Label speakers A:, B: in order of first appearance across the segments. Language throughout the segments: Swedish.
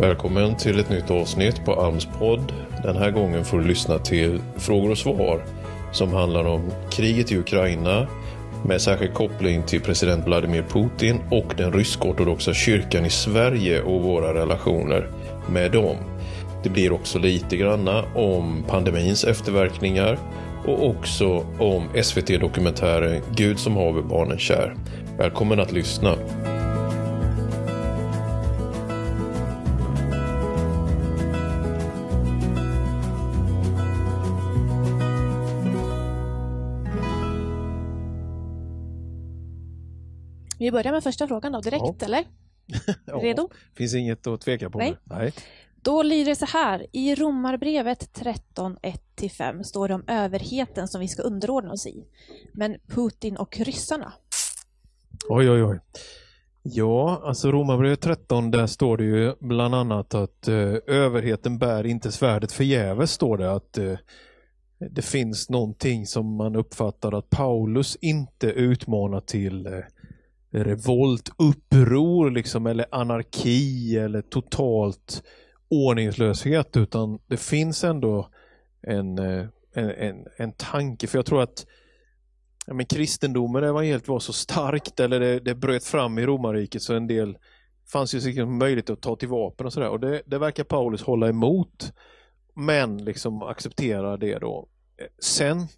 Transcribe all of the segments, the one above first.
A: Välkommen till ett nytt avsnitt på Alms podd. Den här gången får du lyssna till frågor och svar som handlar om kriget i Ukraina med särskild koppling till president Vladimir Putin och den rysk-ortodoxa kyrkan i Sverige och våra relationer med dem. Det blir också lite granna om pandemins efterverkningar och också om SVT-dokumentären Gud som haver barnen kär. Välkommen att lyssna.
B: Vi börjar med första frågan då direkt,
A: Ja.
B: eller?
A: Ja,
B: Redo?
A: Finns inget att tveka på.
B: Nej.
A: Nej.
B: Då lyder det så här. I Romarbrevet 13, 1-5 står det om överheten som vi ska underordna oss i. Men Putin och ryssarna.
A: Oj, oj, oj. Ja, alltså Romarbrevet 13, där står det ju bland annat att eh, överheten bär inte svärdet förgäves, står det att eh, det finns någonting som man uppfattar att Paulus inte utmanar till eh, revolt, uppror liksom, eller anarki eller totalt ordningslöshet, utan det finns ändå en, eh, en, en, en tanke, för jag tror att ja, men kristendomen, evangeliet var så starkt eller det, det bröt fram i romarriket så en del fanns ju liksom möjlighet att ta till vapen och sådär. Och det, det verkar Paulus hålla emot men liksom acceptera det då. Eh, Sen,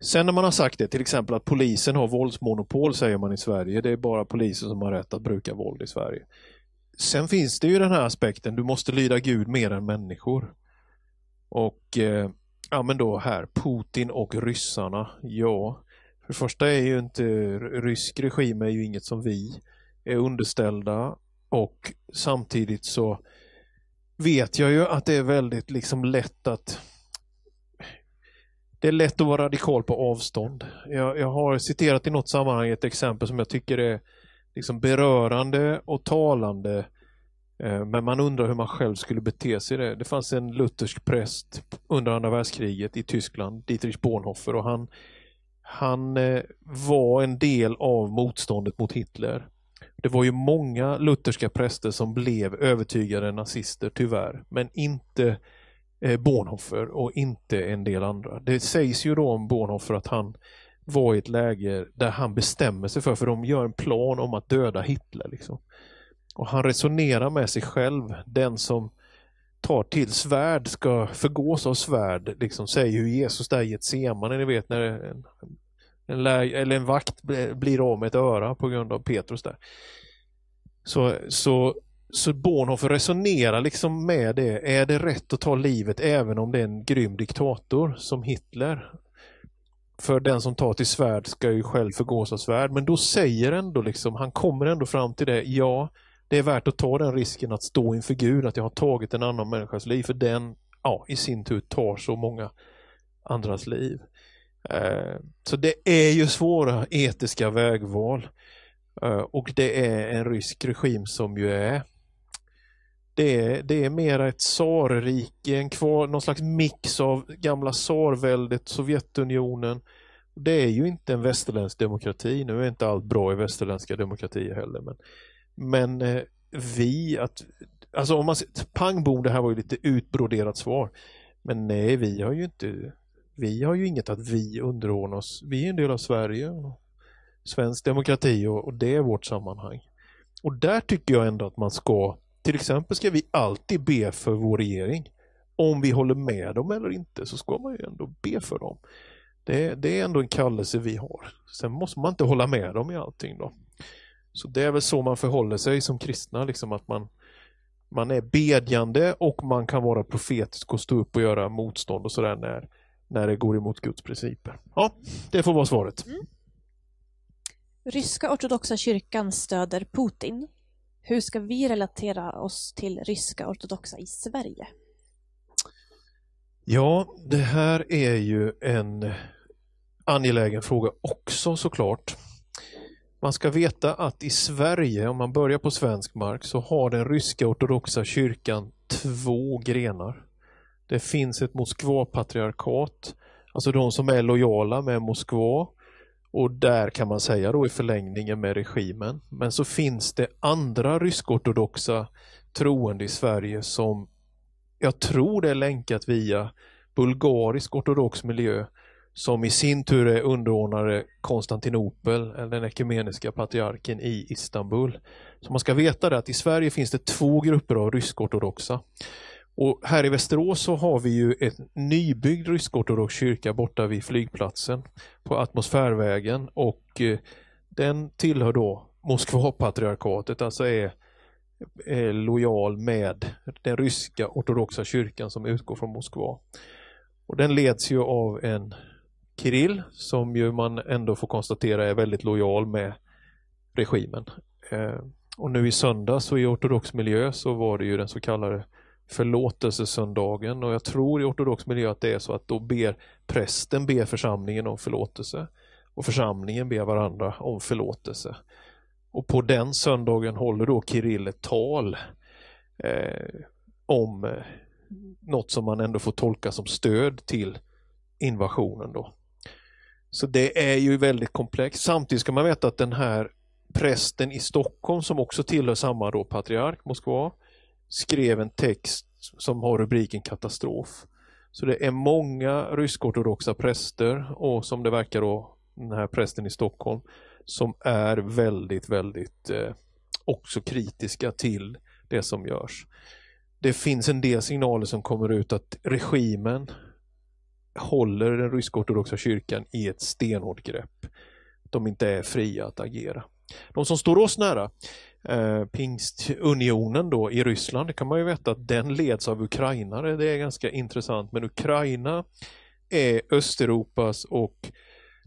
A: sen när man har sagt det, till exempel att polisen har våldsmonopol säger man i Sverige, det är bara polisen som har rätt att bruka våld i Sverige. Sen finns det ju den här aspekten, du måste lyda Gud mer än människor. Och eh, ja men då här, Putin och ryssarna, ja. För det första är ju inte rysk regim är ju inget som vi är underställda och samtidigt så vet jag ju att det är väldigt liksom lätt att det är lätt att vara radikal på avstånd. Jag, jag har citerat i något sammanhang ett exempel som jag tycker är liksom berörande och talande eh, men man undrar hur man själv skulle bete sig i det. Det fanns en luthersk präst under andra världskriget i Tyskland, Dietrich Bonhoeffer och han han eh, var en del av motståndet mot Hitler. Det var ju många lutherska präster som blev övertygade nazister tyvärr, men inte Eh, Bonhoeffer och inte en del andra. Det sägs ju då om Bonhoeffer att han var i ett läge där han bestämmer sig för, för de gör en plan om att döda Hitler. Liksom. Och han resonerar med sig själv, den som tar till svärd ska förgås av svärd, liksom säger ju Jesus där i ett semane, ni vet när en, en, lä- eller en vakt blir av med ett öra på grund av Petrus där. Så, så, så Bonhoeffer resonerar liksom med det, är det rätt att ta livet även om det är en grym diktator som Hitler? För den som tar till svärd ska ju själv förgås av svärd, men då säger ändå liksom, han kommer ändå fram till det, ja, det är värt att ta den risken att stå inför Gud, att jag har tagit en annan människas liv, för den ja, i sin tur tar så många andras liv. Eh, så det är ju svåra etiska vägval. Eh, och det är en rysk regim som ju är det är, det är mera ett tsarrike, en kvar, någon slags mix av gamla tsarväldet, Sovjetunionen. Det är ju inte en västerländsk demokrati. Nu är inte allt bra i västerländska demokratier heller. Men, men eh, vi, att, alltså om man pang bom, det här var ju lite utbroderat svar. Men nej, vi har ju inte, vi har ju inget att vi underordnar oss. Vi är en del av Sverige och svensk demokrati och, och det är vårt sammanhang. Och där tycker jag ändå att man ska, till exempel ska vi alltid be för vår regering. Om vi håller med dem eller inte så ska man ju ändå be för dem. Det, det är ändå en kallelse vi har. Sen måste man inte hålla med dem i allting då. Så det är väl så man förhåller sig som kristna, liksom att man, man är bedjande och man kan vara profetisk och stå upp och göra motstånd och sådär när, när det går emot Guds principer. Ja, det får vara svaret. Mm.
B: Ryska ortodoxa kyrkan stöder Putin. Hur ska vi relatera oss till ryska ortodoxa i Sverige?
A: Ja, det här är ju en angelägen fråga också såklart. Man ska veta att i Sverige, om man börjar på svensk mark, så har den ryska ortodoxa kyrkan två grenar. Det finns ett Moskvapatriarkat, alltså de som är lojala med Moskva och där kan man säga då i förlängningen med regimen. Men så finns det andra rysk-ortodoxa troende i Sverige som jag tror det är länkat via bulgarisk ortodox miljö som i sin tur är underordnade Konstantinopel, eller den ekumeniska patriarken i Istanbul. Så man ska veta det att i Sverige finns det två grupper av rysk-ortodoxa. Och här i Västerås så har vi ju en nybyggd rysk-ortodox kyrka borta vid flygplatsen på Atmosfärvägen och eh, den tillhör då Moskva-patriarkatet, alltså är, är lojal med den ryska ortodoxa kyrkan som utgår från Moskva. Och Den leds ju av en Kirill som ju man ändå får konstatera är väldigt lojal med regimen. Eh, och nu i söndags så i ortodox miljö så var det ju den så kallade förlåtelsesöndagen och jag tror i ortodox miljö att det är så att då ber prästen ber församlingen om förlåtelse och församlingen ber varandra om förlåtelse. Och på den söndagen håller då Kirill ett tal eh, om eh, något som man ändå får tolka som stöd till invasionen då. Så det är ju väldigt komplext. Samtidigt ska man veta att den här prästen i Stockholm som också tillhör samma då patriark, Moskva, skrev en text som har rubriken katastrof. Så det är många rysk-ortodoxa präster och som det verkar då den här prästen i Stockholm som är väldigt, väldigt eh, också kritiska till det som görs. Det finns en del signaler som kommer ut att regimen håller den rysk-ortodoxa kyrkan i ett stenhårt grepp. De inte är fria att agera. De som står oss nära, eh, Pingstunionen då i Ryssland, det kan man ju veta att den leds av ukrainare. Det är ganska intressant, men Ukraina är Östeuropas och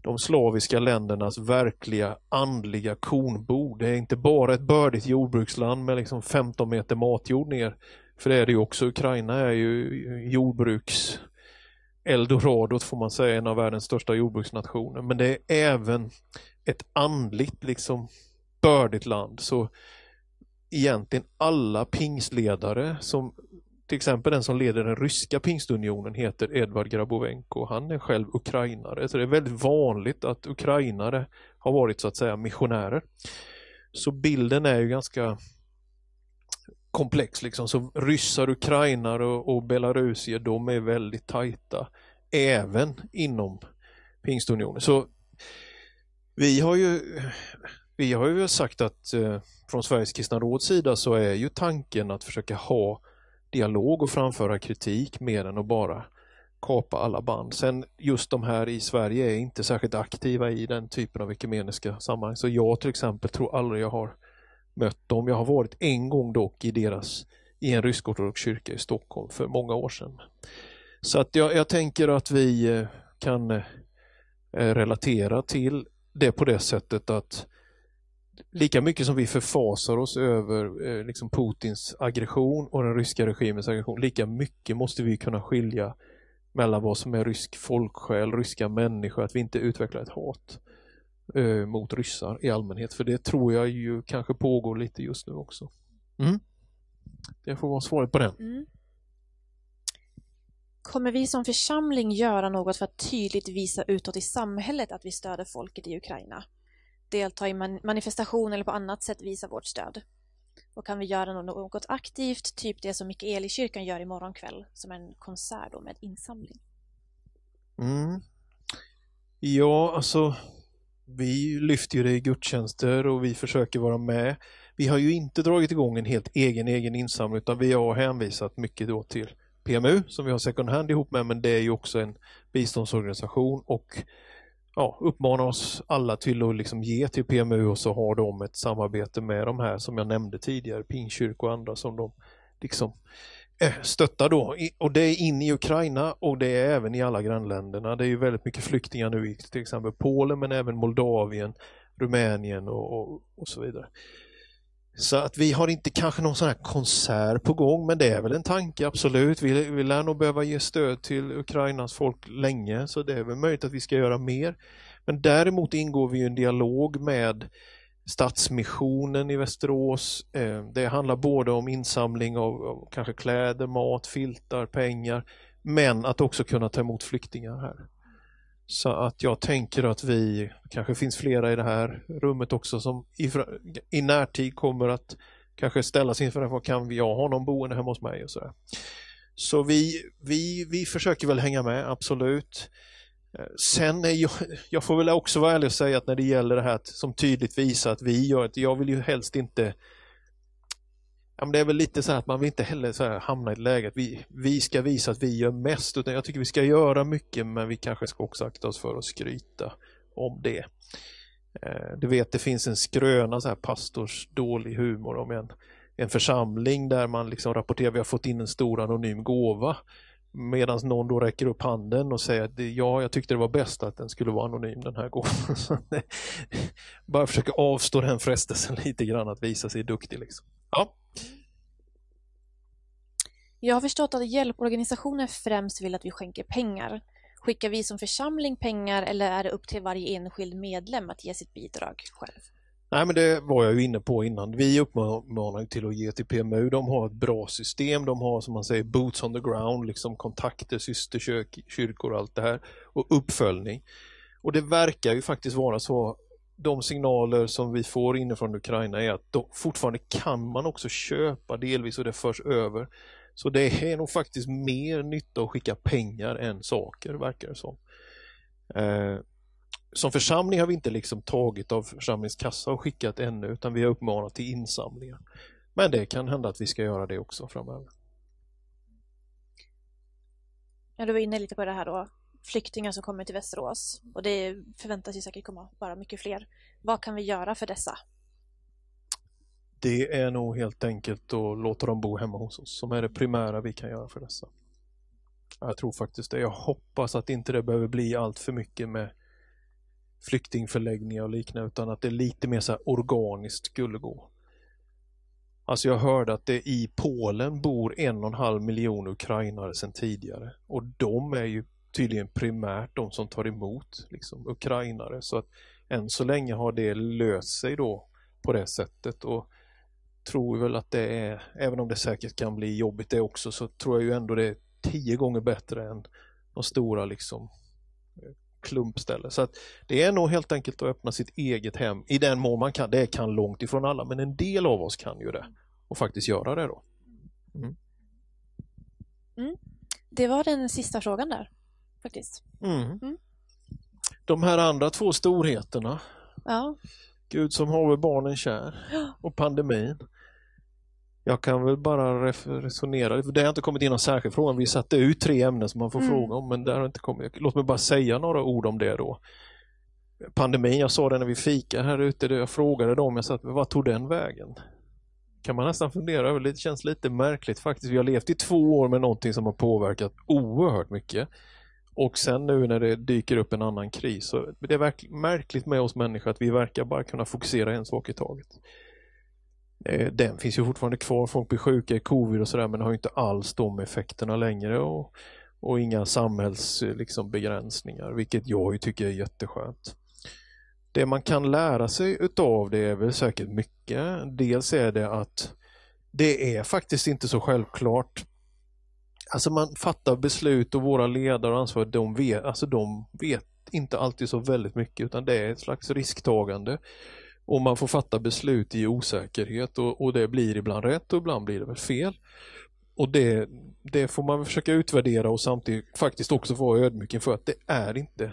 A: de slaviska ländernas verkliga andliga kornbo. Det är inte bara ett bördigt jordbruksland med liksom 15 meter matjord ner. För det är det ju också. Ukraina är ju jordbruks Eldoradot får man säga, en av världens största jordbruksnationer. Men det är även ett andligt, liksom bördigt land. Så egentligen alla pingstledare som till exempel den som leder den ryska pingstunionen heter Edvard Grabovenko. Han är själv ukrainare. Så det är väldigt vanligt att ukrainare har varit så att säga missionärer. Så bilden är ju ganska komplex liksom. Så ryssar, ukrainare och, och belarusier, de är väldigt tajta. Även inom pingstunionen. Så vi har ju vi har ju sagt att eh, från Sveriges kristna råds sida så är ju tanken att försöka ha dialog och framföra kritik mer än att bara kapa alla band. Sen just de här i Sverige är inte särskilt aktiva i den typen av ekumeniska sammanhang. Så jag till exempel tror aldrig jag har mött dem. Jag har varit en gång dock i deras i en rysk-ortodox kyrka i Stockholm för många år sedan. Så att jag, jag tänker att vi eh, kan eh, relatera till det på det sättet att lika mycket som vi förfasar oss över eh, liksom Putins aggression och den ryska regimens aggression, lika mycket måste vi kunna skilja mellan vad som är rysk folksjäl, ryska människor, att vi inte utvecklar ett hat eh, mot ryssar i allmänhet. För det tror jag ju kanske pågår lite just nu också. Mm. Det får vara svaret på den. Mm.
B: Kommer vi som församling göra något för att tydligt visa utåt i samhället att vi stöder folket i Ukraina? Delta i manifestationer eller på annat sätt visa vårt stöd? Och kan vi göra något aktivt, typ det som Mikaelikyrkan gör imorgon kväll, som en konsert med insamling?
A: Mm. Ja, alltså vi lyfter ju det i gudstjänster och vi försöker vara med. Vi har ju inte dragit igång en helt egen egen insamling utan vi har hänvisat mycket då till PMU som vi har second hand ihop med men det är ju också en biståndsorganisation och ja, uppmanar oss alla till att liksom ge till PMU och så har de ett samarbete med de här som jag nämnde tidigare, pingkyrkor och andra som de liksom eh, Eh, stöttar då. Och det är in i Ukraina och det är även i alla grannländerna. Det är ju väldigt mycket flyktingar nu i till exempel Polen men även Moldavien, Rumänien och, och, och så vidare. Så att vi har inte kanske någon sån här konsert på gång, men det är väl en tanke, absolut. Vi, vi lär nog behöva ge stöd till Ukrainas folk länge, så det är väl möjligt att vi ska göra mer. Men däremot ingår vi i en dialog med Stadsmissionen i Västerås. Eh, det handlar både om insamling av kanske kläder, mat, filtar, pengar, men att också kunna ta emot flyktingar här. Så att jag tänker att vi, kanske finns flera i det här rummet också, som i, i närtid kommer att kanske ställas inför den vad kan jag ha någon boende hemma hos mig och sådär. Så vi, vi, vi försöker väl hänga med, absolut. Sen är jag, jag får väl också vara ärlig och säga att när det gäller det här som tydligt visar att vi gör det, jag vill ju helst inte Ja, men det är väl lite så att man vill inte heller så hamna i ett läge att vi, vi ska visa att vi gör mest utan jag tycker vi ska göra mycket men vi kanske ska också akta oss för att skryta om det. Eh, du vet det finns en skröna, så här pastors dålig humor om en, en församling där man liksom rapporterar vi har fått in en stor anonym gåva medan någon då räcker upp handen och säger att ja, jag tyckte det var bäst att den skulle vara anonym den här gången. Bara försöka avstå den frestelsen lite grann att visa sig duktig. Liksom. Ja.
B: Jag har förstått att hjälporganisationer främst vill att vi skänker pengar. Skickar vi som församling pengar eller är det upp till varje enskild medlem att ge sitt bidrag själv?
A: Nej, men det var jag ju inne på innan. Vi uppmanar till att ge till PMU. De har ett bra system. De har som man säger boots on the ground, liksom kontakter, systerkyrkor och allt det här och uppföljning. Och det verkar ju faktiskt vara så. De signaler som vi får inifrån Ukraina är att fortfarande kan man också köpa delvis och det förs över. Så det är nog faktiskt mer nytta att skicka pengar än saker, verkar det som. Eh, som församling har vi inte liksom tagit av församlingskassa och skickat ännu utan vi har uppmanat till insamlingar. Men det kan hända att vi ska göra det också framöver.
B: Ja, du var inne lite på det här då. Flyktingar som kommer till Västerås och det förväntas ju säkert komma bara mycket fler. Vad kan vi göra för dessa?
A: Det är nog helt enkelt att låta dem bo hemma hos oss som är det primära vi kan göra för dessa. Jag tror faktiskt det. Jag hoppas att inte det behöver bli allt för mycket med flyktingförläggningar och liknande utan att det lite mer så organiskt skulle gå. Alltså jag hörde att det i Polen bor en och en halv miljon ukrainare sedan tidigare. Och de är ju tydligen primärt de som tar emot liksom, ukrainare. Så att än så länge har det löst sig då på det sättet. Och tror väl att det är, även om det säkert kan bli jobbigt det också, så tror jag ju ändå det är tio gånger bättre än de stora liksom klumpställe. Så att det är nog helt enkelt att öppna sitt eget hem i den mån man kan. Det kan långt ifrån alla, men en del av oss kan ju det och faktiskt göra det då. Mm.
B: Mm. Det var den sista frågan där, faktiskt.
A: Mm. mm. De här andra två storheterna.
B: Ja.
A: Gud som har barnen kär och pandemin. Jag kan väl bara resonera, det har inte kommit in någon särskild fråga. Vi satte ut tre ämnen som man får mm. fråga om, men det har inte kommit. Låt mig bara säga några ord om det då. Pandemin, jag sa det när vi fika här ute, jag frågade dem, jag sa, vad tog den vägen? Kan man nästan fundera över, det känns lite märkligt faktiskt. Vi har levt i två år med någonting som har påverkat oerhört mycket. Och sen nu när det dyker upp en annan kris, så det är märkligt med oss människor att vi verkar bara kunna fokusera en sak i taget. Eh, den finns ju fortfarande kvar, folk blir sjuka i covid och sådär men har inte alls de effekterna längre och, och inga samhällsbegränsningar eh, liksom, vilket jag tycker är jätteskönt. Det man kan lära sig utav det är väl säkert mycket. Dels är det att det är faktiskt inte så självklart. Alltså man fattar beslut och våra ledare och ansvariga, de vet, alltså de vet inte alltid så väldigt mycket utan det är ett slags risktagande. Och man får fatta beslut i osäkerhet och, och det blir ibland rätt och ibland blir det väl fel. Och det, det får man försöka utvärdera och samtidigt faktiskt också vara ödmjuk inför att det är inte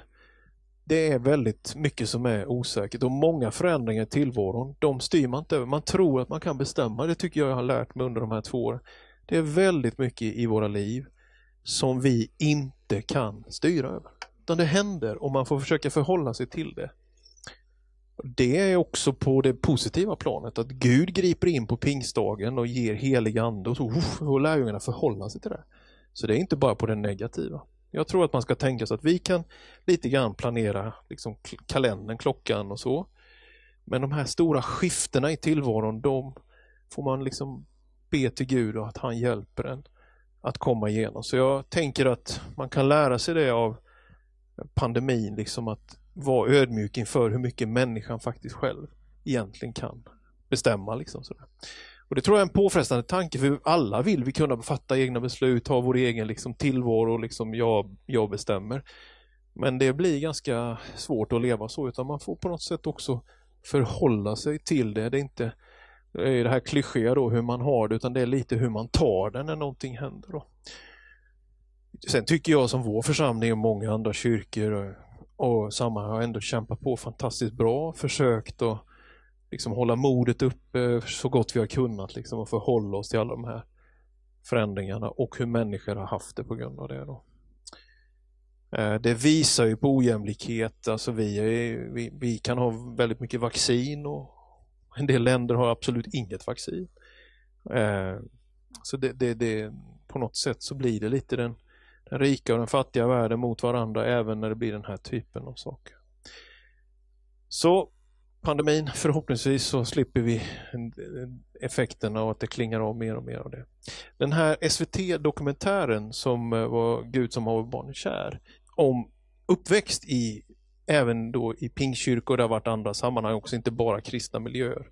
A: det är väldigt mycket som är osäkert och många förändringar i tillvaron, de styr man inte över. Man tror att man kan bestämma, det tycker jag jag har lärt mig under de här två åren. Det är väldigt mycket i våra liv som vi inte kan styra över. Utan det händer och man får försöka förhålla sig till det. Det är också på det positiva planet, att Gud griper in på pingstdagen och ger helig ande och så lärjungarna förhålla sig till det. Så det är inte bara på det negativa. Jag tror att man ska tänka sig att vi kan lite grann planera liksom kalendern, klockan och så. Men de här stora skiftena i tillvaron, de får man liksom be till Gud och att han hjälper en att komma igenom. Så jag tänker att man kan lära sig det av pandemin, liksom att vara ödmjuk inför hur mycket människan faktiskt själv egentligen kan bestämma. Liksom sådär. Och Det tror jag är en påfrestande tanke för alla vill vi kunna fatta egna beslut, ha vår egen liksom, tillvaro, liksom, jag, jag bestämmer. Men det blir ganska svårt att leva så utan man får på något sätt också förhålla sig till det. Det är inte är det här klyschiga då hur man har det utan det är lite hur man tar det när någonting händer. Då. Sen tycker jag som vår församling och många andra kyrkor och samma har ändå kämpat på fantastiskt bra, försökt att liksom hålla modet uppe så gott vi har kunnat liksom, och förhålla oss till alla de här förändringarna och hur människor har haft det på grund av det. Då. Eh, det visar ju på ojämlikhet, alltså vi, är, vi, vi kan ha väldigt mycket vaccin och en del länder har absolut inget vaccin. Eh, så det, det, det, på något sätt så blir det lite den, den rika och den fattiga världen mot varandra även när det blir den här typen av saker. Så pandemin, förhoppningsvis så slipper vi effekten av att det klingar av mer och mer av det. Den här SVT-dokumentären som eh, var Gud som har barnen kär om uppväxt i även då i pingkyrkor, det har varit andra sammanhang också, inte bara kristna miljöer.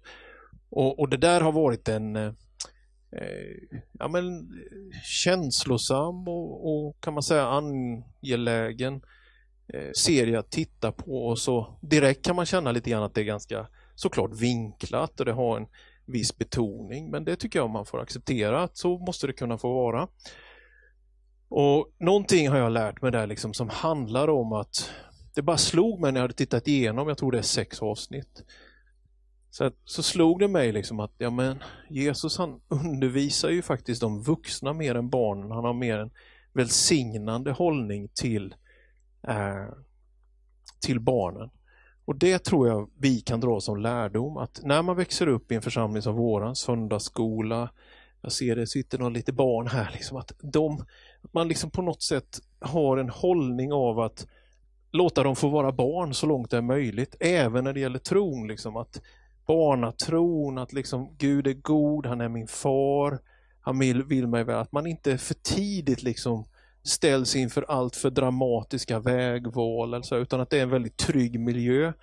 A: Och, och det där har varit en eh, eh, ja, men, eh, känslosam och, och, kan man säga angelägen eh, serie att titta på och så direkt kan man känna lite grann att det är ganska såklart vinklat och det har en viss betoning men det tycker jag man får acceptera att så måste det kunna få vara. Och Någonting har jag lärt mig där liksom som handlar om att det bara slog mig när jag hade tittat igenom, jag tror det är sex avsnitt. Så, så slog det mig liksom att ja, men Jesus han undervisar ju faktiskt de vuxna mer än barnen. Han har mer en välsignande hållning till, eh, till barnen. Och det tror jag vi kan dra som lärdom att när man växer upp i en församling som våran, söndagsskola, jag ser det sitter någon lite barn här, liksom, att de, man liksom på något sätt har en hållning av att låta dem få vara barn så långt det är möjligt, även när det gäller tron. Liksom, att barnatron, att liksom Gud är god, han är min far, han vill, vill mig väl. Att man inte för tidigt liksom ställs inför allt för dramatiska vägval, alltså, utan att det är en väldigt trygg miljö.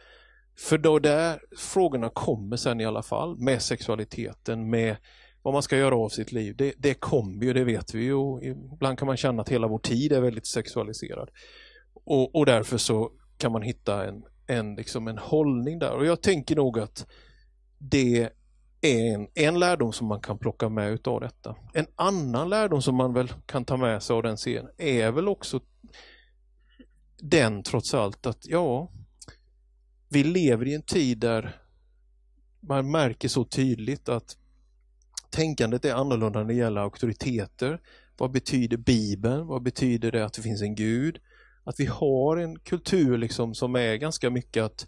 A: För då där frågorna kommer sen i alla fall, med sexualiteten, med vad man ska göra av sitt liv. Det, det kommer ju, det vet vi ju. Ibland kan man känna att hela vår tid är väldigt sexualiserad. Och, och därför så kan man hitta en, en, liksom en hållning där. Och jag tänker nog att det är en, en lärdom som man kan plocka med utav detta. En annan lärdom som man väl kan ta med sig av den serien är väl också den trots allt att ja, vi lever i en tid där man märker så tydligt att tänkandet är annorlunda när det gäller auktoriteter. Vad betyder Bibeln? Vad betyder det att det finns en Gud? Att vi har en kultur liksom som är ganska mycket att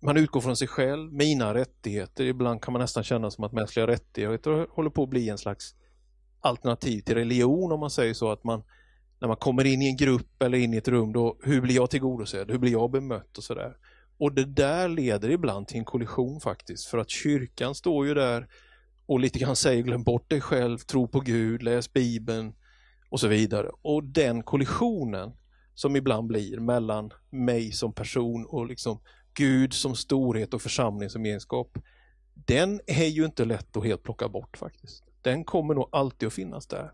A: man utgår från sig själv, mina rättigheter. Ibland kan man nästan känna som att mänskliga rättigheter håller på att bli en slags alternativ till religion om man säger så. att man När man kommer in i en grupp eller in i ett rum, då, hur blir jag tillgodosedd? Hur blir jag bemött? och sådär. Och det där leder ibland till en kollision faktiskt. För att kyrkan står ju där och lite grann säger glöm bort dig själv, tro på Gud, läs Bibeln och så vidare. Och den kollisionen som ibland blir mellan mig som person och liksom Gud som storhet och församling som gemenskap, Den är ju inte lätt att helt plocka bort faktiskt. Den kommer nog alltid att finnas där.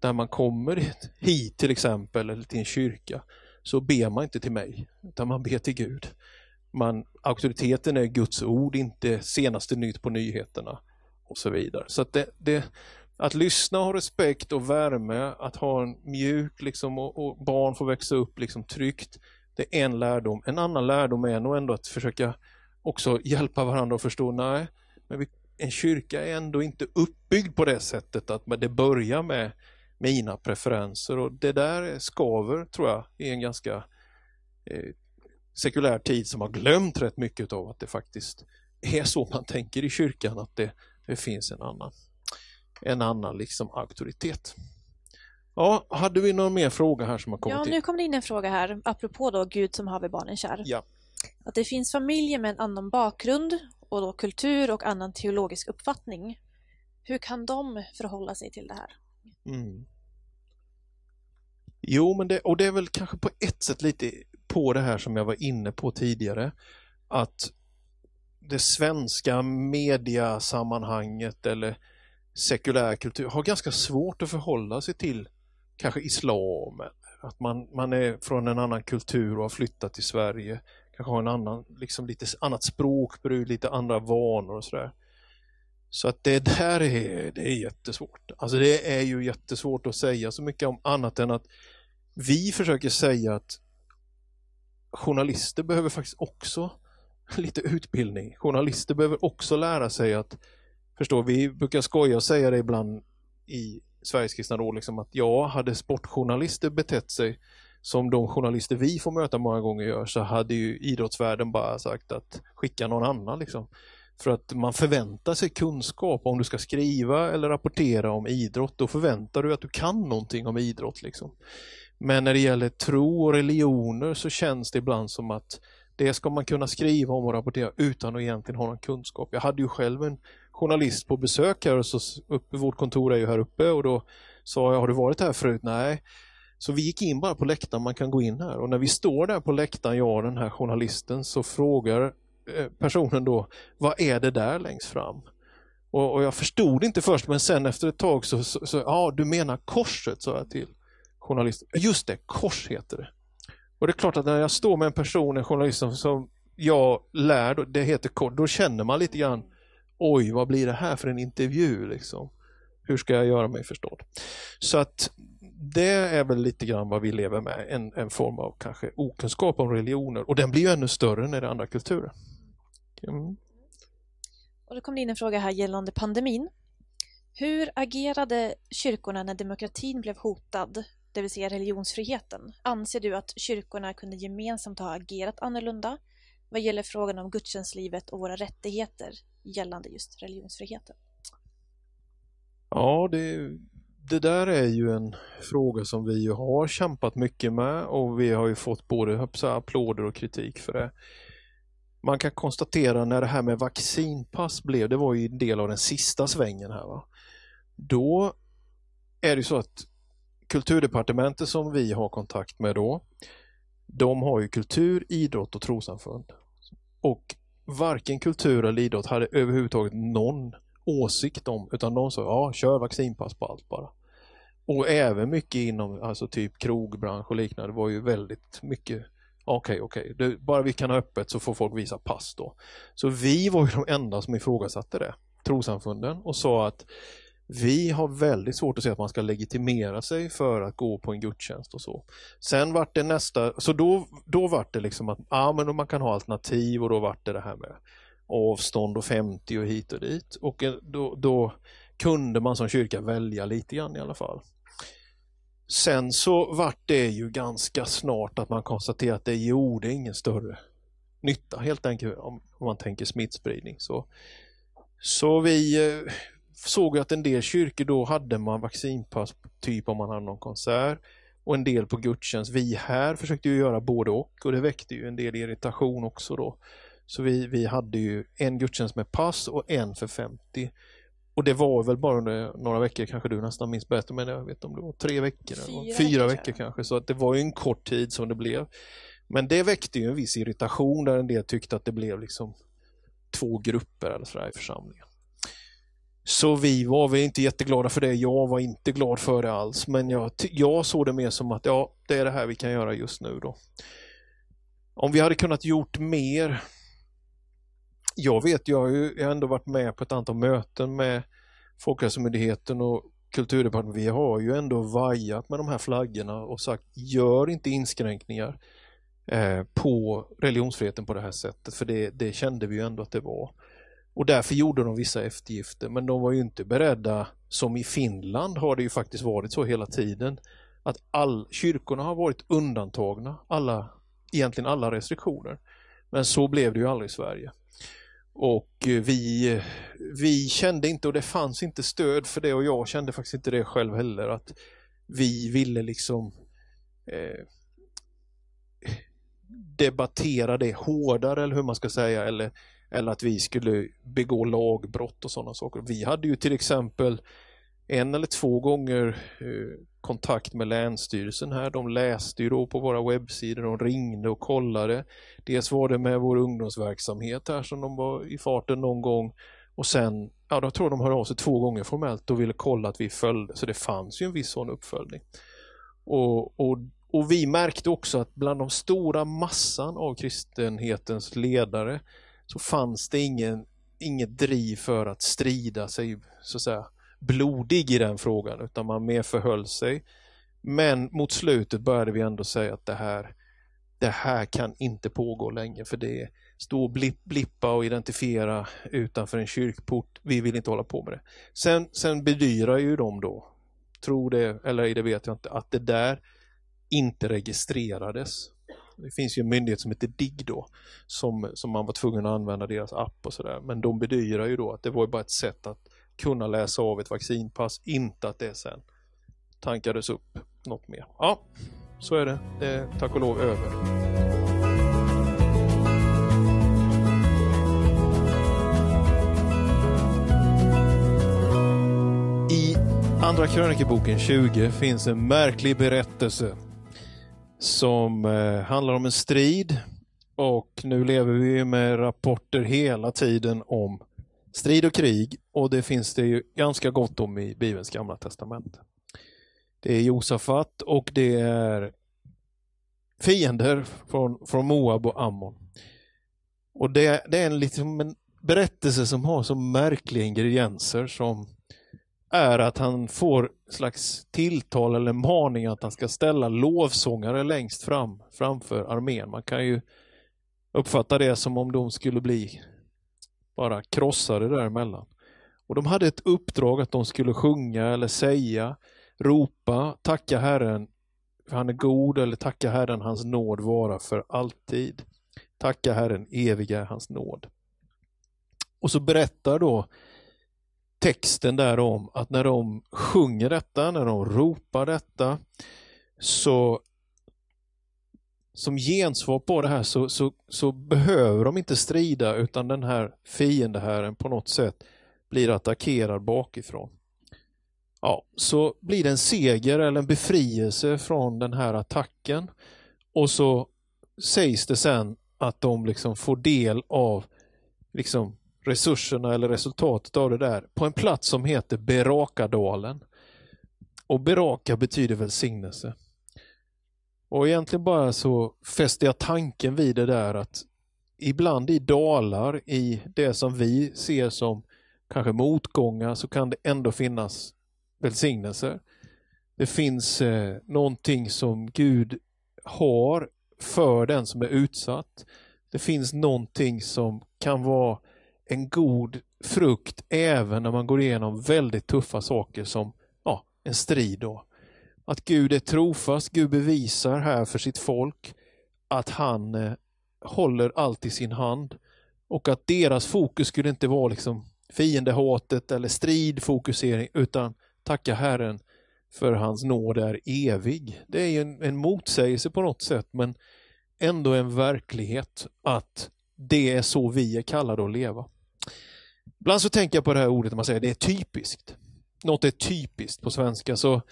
A: När man kommer hit till exempel eller till en kyrka så ber man inte till mig utan man ber till Gud. Man, auktoriteten är Guds ord, inte senaste nytt på nyheterna och så vidare. Så att det, det, att lyssna och ha respekt och värme, att ha en mjuk liksom, och, och, barn får växa upp liksom, tryggt. Det är en lärdom. En annan lärdom är nog ändå att försöka också hjälpa varandra att förstå, nej, men vi, en kyrka är ändå inte uppbyggd på det sättet att det börjar med mina preferenser och det där skaver tror jag i en ganska eh, sekulär tid som har glömt rätt mycket av att det faktiskt är så man tänker i kyrkan, att det, det finns en annan en annan liksom auktoritet. Ja, hade vi någon mer fråga här som har kommit
B: Ja, nu kom det in en fråga här, apropå då Gud som haver barnen kär.
A: Ja.
B: Att det finns familjer med en annan bakgrund och då kultur och annan teologisk uppfattning. Hur kan de förhålla sig till det här?
A: Mm. Jo, men det, och det är väl kanske på ett sätt lite på det här som jag var inne på tidigare. Att det svenska mediasammanhanget eller sekulär kultur har ganska svårt att förhålla sig till kanske islam. Att man, man är från en annan kultur och har flyttat till Sverige. Kanske har en annan, liksom lite annat språkbruk, lite andra vanor och sådär. Så att det där är, det är jättesvårt. Alltså det är ju jättesvårt att säga så mycket om annat än att vi försöker säga att journalister behöver faktiskt också lite utbildning. Journalister behöver också lära sig att förstå, vi brukar skoja och säga det ibland i Sveriges kristna råd, liksom att ja, hade sportjournalister betett sig som de journalister vi får möta många gånger gör så hade ju idrottsvärlden bara sagt att skicka någon annan. Liksom. För att man förväntar sig kunskap om du ska skriva eller rapportera om idrott. Då förväntar du att du kan någonting om idrott. Liksom. Men när det gäller tro och religioner så känns det ibland som att det ska man kunna skriva om och rapportera utan att egentligen ha någon kunskap. Jag hade ju själv en journalist på besök här och så uppe, vårt kontor är ju här uppe och då sa jag, har du varit här förut? Nej. Så vi gick in bara på läktaren, man kan gå in här och när vi står där på läktaren, jag och den här journalisten, så frågar eh, personen då, vad är det där längst fram? Och, och jag förstod inte först men sen efter ett tag så, så, så ja du menar korset sa jag till journalisten. Just det, kors heter det. Och det är klart att när jag står med en person, en journalist som, som jag lär, det heter kors, då känner man lite grann oj, vad blir det här för en intervju liksom? Hur ska jag göra mig förstådd? Så att det är väl lite grann vad vi lever med, en, en form av kanske okunskap om religioner och den blir ju ännu större när det är andra kulturer. Mm.
B: Och då kom det in en fråga här gällande pandemin. Hur agerade kyrkorna när demokratin blev hotad, det vill säga religionsfriheten? Anser du att kyrkorna kunde gemensamt ha agerat annorlunda vad gäller frågan om gudstjänstlivet och våra rättigheter gällande just religionsfriheten?
A: Ja, det, det där är ju en fråga som vi har kämpat mycket med och vi har ju fått både applåder och kritik för det. Man kan konstatera när det här med vaccinpass blev, det var ju en del av den sista svängen här. Va? Då är det så att Kulturdepartementet som vi har kontakt med då, de har ju kultur, idrott och trosamfund. Och varken kultur eller idrott hade överhuvudtaget någon åsikt om, utan de sa ja, kör vaccinpass på allt bara. Och även mycket inom alltså typ krogbransch och liknande var ju väldigt mycket Okej, okay, okej, okay. bara vi kan ha öppet så får folk visa pass då. Så vi var ju de enda som ifrågasatte det, trosamfunden, och sa att vi har väldigt svårt att se att man ska legitimera sig för att gå på en gudstjänst och så. Sen vart det nästa, så då, då vart det liksom att ja, men man kan ha alternativ och då vart det det här med avstånd och 50 och hit och dit. Och eh, då, då kunde man som kyrka välja lite grann i alla fall. Sen så vart det ju ganska snart att man konstaterade att det gjorde ingen större nytta helt enkelt om, om man tänker smittspridning. Så, så vi eh, såg att en del kyrkor då hade man vaccinpass, typ om man hade någon konsert och en del på gudstjänst. Vi här försökte ju göra både och och det väckte ju en del irritation också då. Så vi, vi hade ju en gudstjänst med pass och en för 50. Och det var väl bara under några veckor, kanske du nästan minns bättre, men jag vet om det var tre veckor, fyra, fyra veckor kanske. Så att det var ju en kort tid som det blev. Men det väckte ju en viss irritation där en del tyckte att det blev liksom två grupper eller sådär i församlingen. Så vi var väl inte jätteglada för det. Jag var inte glad för det alls. Men jag, jag såg det mer som att ja, det är det här vi kan göra just nu då. Om vi hade kunnat gjort mer. Jag vet, jag har ju ändå varit med på ett antal möten med Folkhälsomyndigheten och Kulturdepartementet. Vi har ju ändå vajat med de här flaggorna och sagt gör inte inskränkningar eh, på religionsfriheten på det här sättet. För det, det kände vi ju ändå att det var. Och därför gjorde de vissa eftergifter men de var ju inte beredda, som i Finland har det ju faktiskt varit så hela tiden, att all, kyrkorna har varit undantagna, alla, egentligen alla restriktioner. Men så blev det ju aldrig i Sverige. Och eh, vi, eh, vi kände inte, och det fanns inte stöd för det och jag kände faktiskt inte det själv heller, att vi ville liksom eh, debattera det hårdare eller hur man ska säga eller eller att vi skulle begå lagbrott och sådana saker. Vi hade ju till exempel en eller två gånger eh, kontakt med Länsstyrelsen här. De läste ju då på våra webbsidor, de ringde och kollade. Dels var det med vår ungdomsverksamhet här som de var i farten någon gång och sen, ja då tror jag de hörde av sig två gånger formellt och ville kolla att vi följde, så det fanns ju en viss sån uppföljning. Och, och, och vi märkte också att bland de stora massan av kristenhetens ledare så fanns det ingen, inget driv för att strida sig så att säga blodig i den frågan utan man mer förhöll sig. Men mot slutet började vi ändå säga att det här, det här kan inte pågå länge för det är stå och blippa och identifiera utanför en kyrkport. Vi vill inte hålla på med det. Sen, sen bedyrar ju de då, tror det eller det vet jag inte, att det där inte registrerades. Det finns ju en myndighet som heter DIGG då som, som man var tvungen att använda deras app och sådär. Men de bedyrar ju då att det var bara ett sätt att kunna läsa av ett vaccinpass, inte att det sen tankades upp något mer. Ja, så är det. Det är tack och lov över. I Andra krönikeboken 20 finns en märklig berättelse som eh, handlar om en strid och nu lever vi med rapporter hela tiden om strid och krig och det finns det ju ganska gott om i Bibelns gamla Testament. Det är Josafat och det är fiender från, från Moab och Ammon. Och det, det är en, liksom en berättelse som har så märkliga ingredienser som är att han får slags tilltal eller maning att han ska ställa lovsångare längst fram framför armén. Man kan ju uppfatta det som om de skulle bli bara krossade däremellan. Och de hade ett uppdrag att de skulle sjunga eller säga, ropa, tacka Herren för han är god eller tacka Herren hans nåd vara för alltid. Tacka Herren eviga hans nåd. Och så berättar då texten där om att när de sjunger detta, när de ropar detta, så som gensvar på det här så, så, så behöver de inte strida utan den här fiendeherren på något sätt blir attackerad bakifrån. Ja, så blir det en seger eller en befrielse från den här attacken och så sägs det sen att de liksom får del av liksom resurserna eller resultatet av det där på en plats som heter Berakadalen. Och Beraka betyder välsignelse. Och egentligen bara så fäster jag tanken vid det där att ibland i dalar, i det som vi ser som kanske motgångar, så kan det ändå finnas välsignelser. Det finns eh, någonting som Gud har för den som är utsatt. Det finns någonting som kan vara en god frukt även när man går igenom väldigt tuffa saker som ja, en strid. Då. Att Gud är trofast, Gud bevisar här för sitt folk att han eh, håller allt i sin hand och att deras fokus skulle inte vara liksom fiendehatet eller stridfokusering utan tacka Herren för hans nåd är evig. Det är ju en, en motsägelse på något sätt men ändå en verklighet att det är så vi är kallade att leva. Ibland så tänker jag på det här ordet när man säger det är typiskt. Något är typiskt på svenska. Så,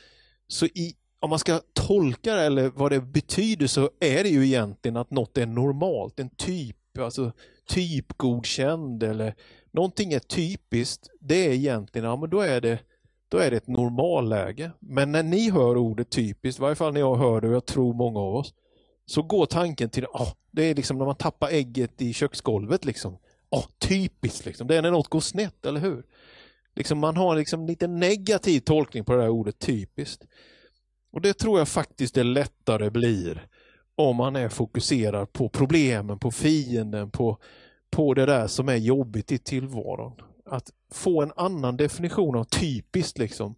A: så i, om man ska tolka det eller vad det betyder så är det ju egentligen att något är normalt. En typ, alltså typgodkänd eller någonting är typiskt. Det är egentligen, ja men då är det då är det ett normalläge. Men när ni hör ordet typiskt, i varje fall när jag hör det och jag tror många av oss, så går tanken till, oh, det är liksom när man tappar ägget i köksgolvet liksom oh, typiskt, liksom. det är när något går snett, eller hur? Liksom man har liksom lite negativ tolkning på det här ordet typiskt. Och det tror jag faktiskt det lättare blir om man är fokuserad på problemen, på fienden, på, på det där som är jobbigt i tillvaron. Att få en annan definition av typiskt, liksom,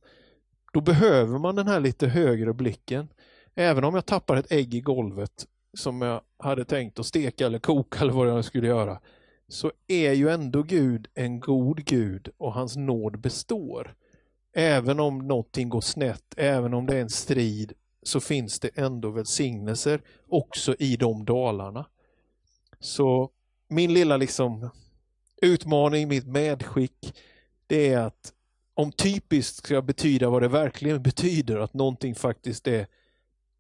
A: då behöver man den här lite högre blicken. Även om jag tappar ett ägg i golvet som jag hade tänkt att steka eller koka eller vad jag skulle göra, så är ju ändå Gud en god Gud och hans nåd består. Även om någonting går snett, även om det är en strid, så finns det ändå välsignelser också i de dalarna. Så min lilla liksom utmaning, mitt medskick, det är att om typiskt ska betyda vad det verkligen betyder, att någonting faktiskt är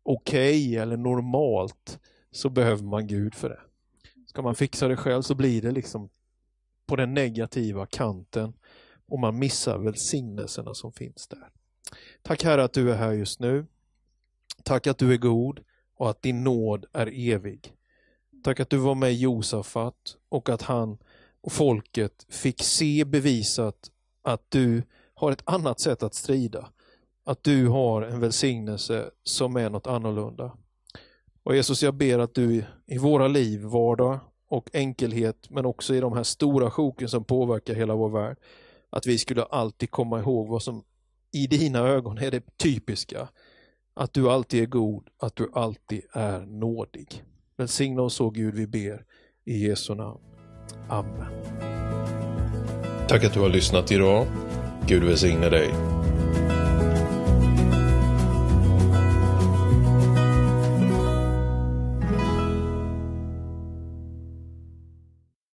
A: okej okay eller normalt, så behöver man Gud för det. Ska man fixa det själv så blir det liksom på den negativa kanten och man missar välsignelserna som finns där. Tack Herre att du är här just nu. Tack att du är god och att din nåd är evig. Tack att du var med Josafat och att han och folket fick se bevisat att du har ett annat sätt att strida. Att du har en välsignelse som är något annorlunda. Och Jesus, jag ber att du i våra liv, vardag och enkelhet, men också i de här stora sjoken som påverkar hela vår värld, att vi skulle alltid komma ihåg vad som i dina ögon är det typiska. Att du alltid är god, att du alltid är nådig. Välsigna oss så Gud, vi ber. I Jesu namn. Amen.
C: Tack att du har lyssnat idag. Gud välsigne dig.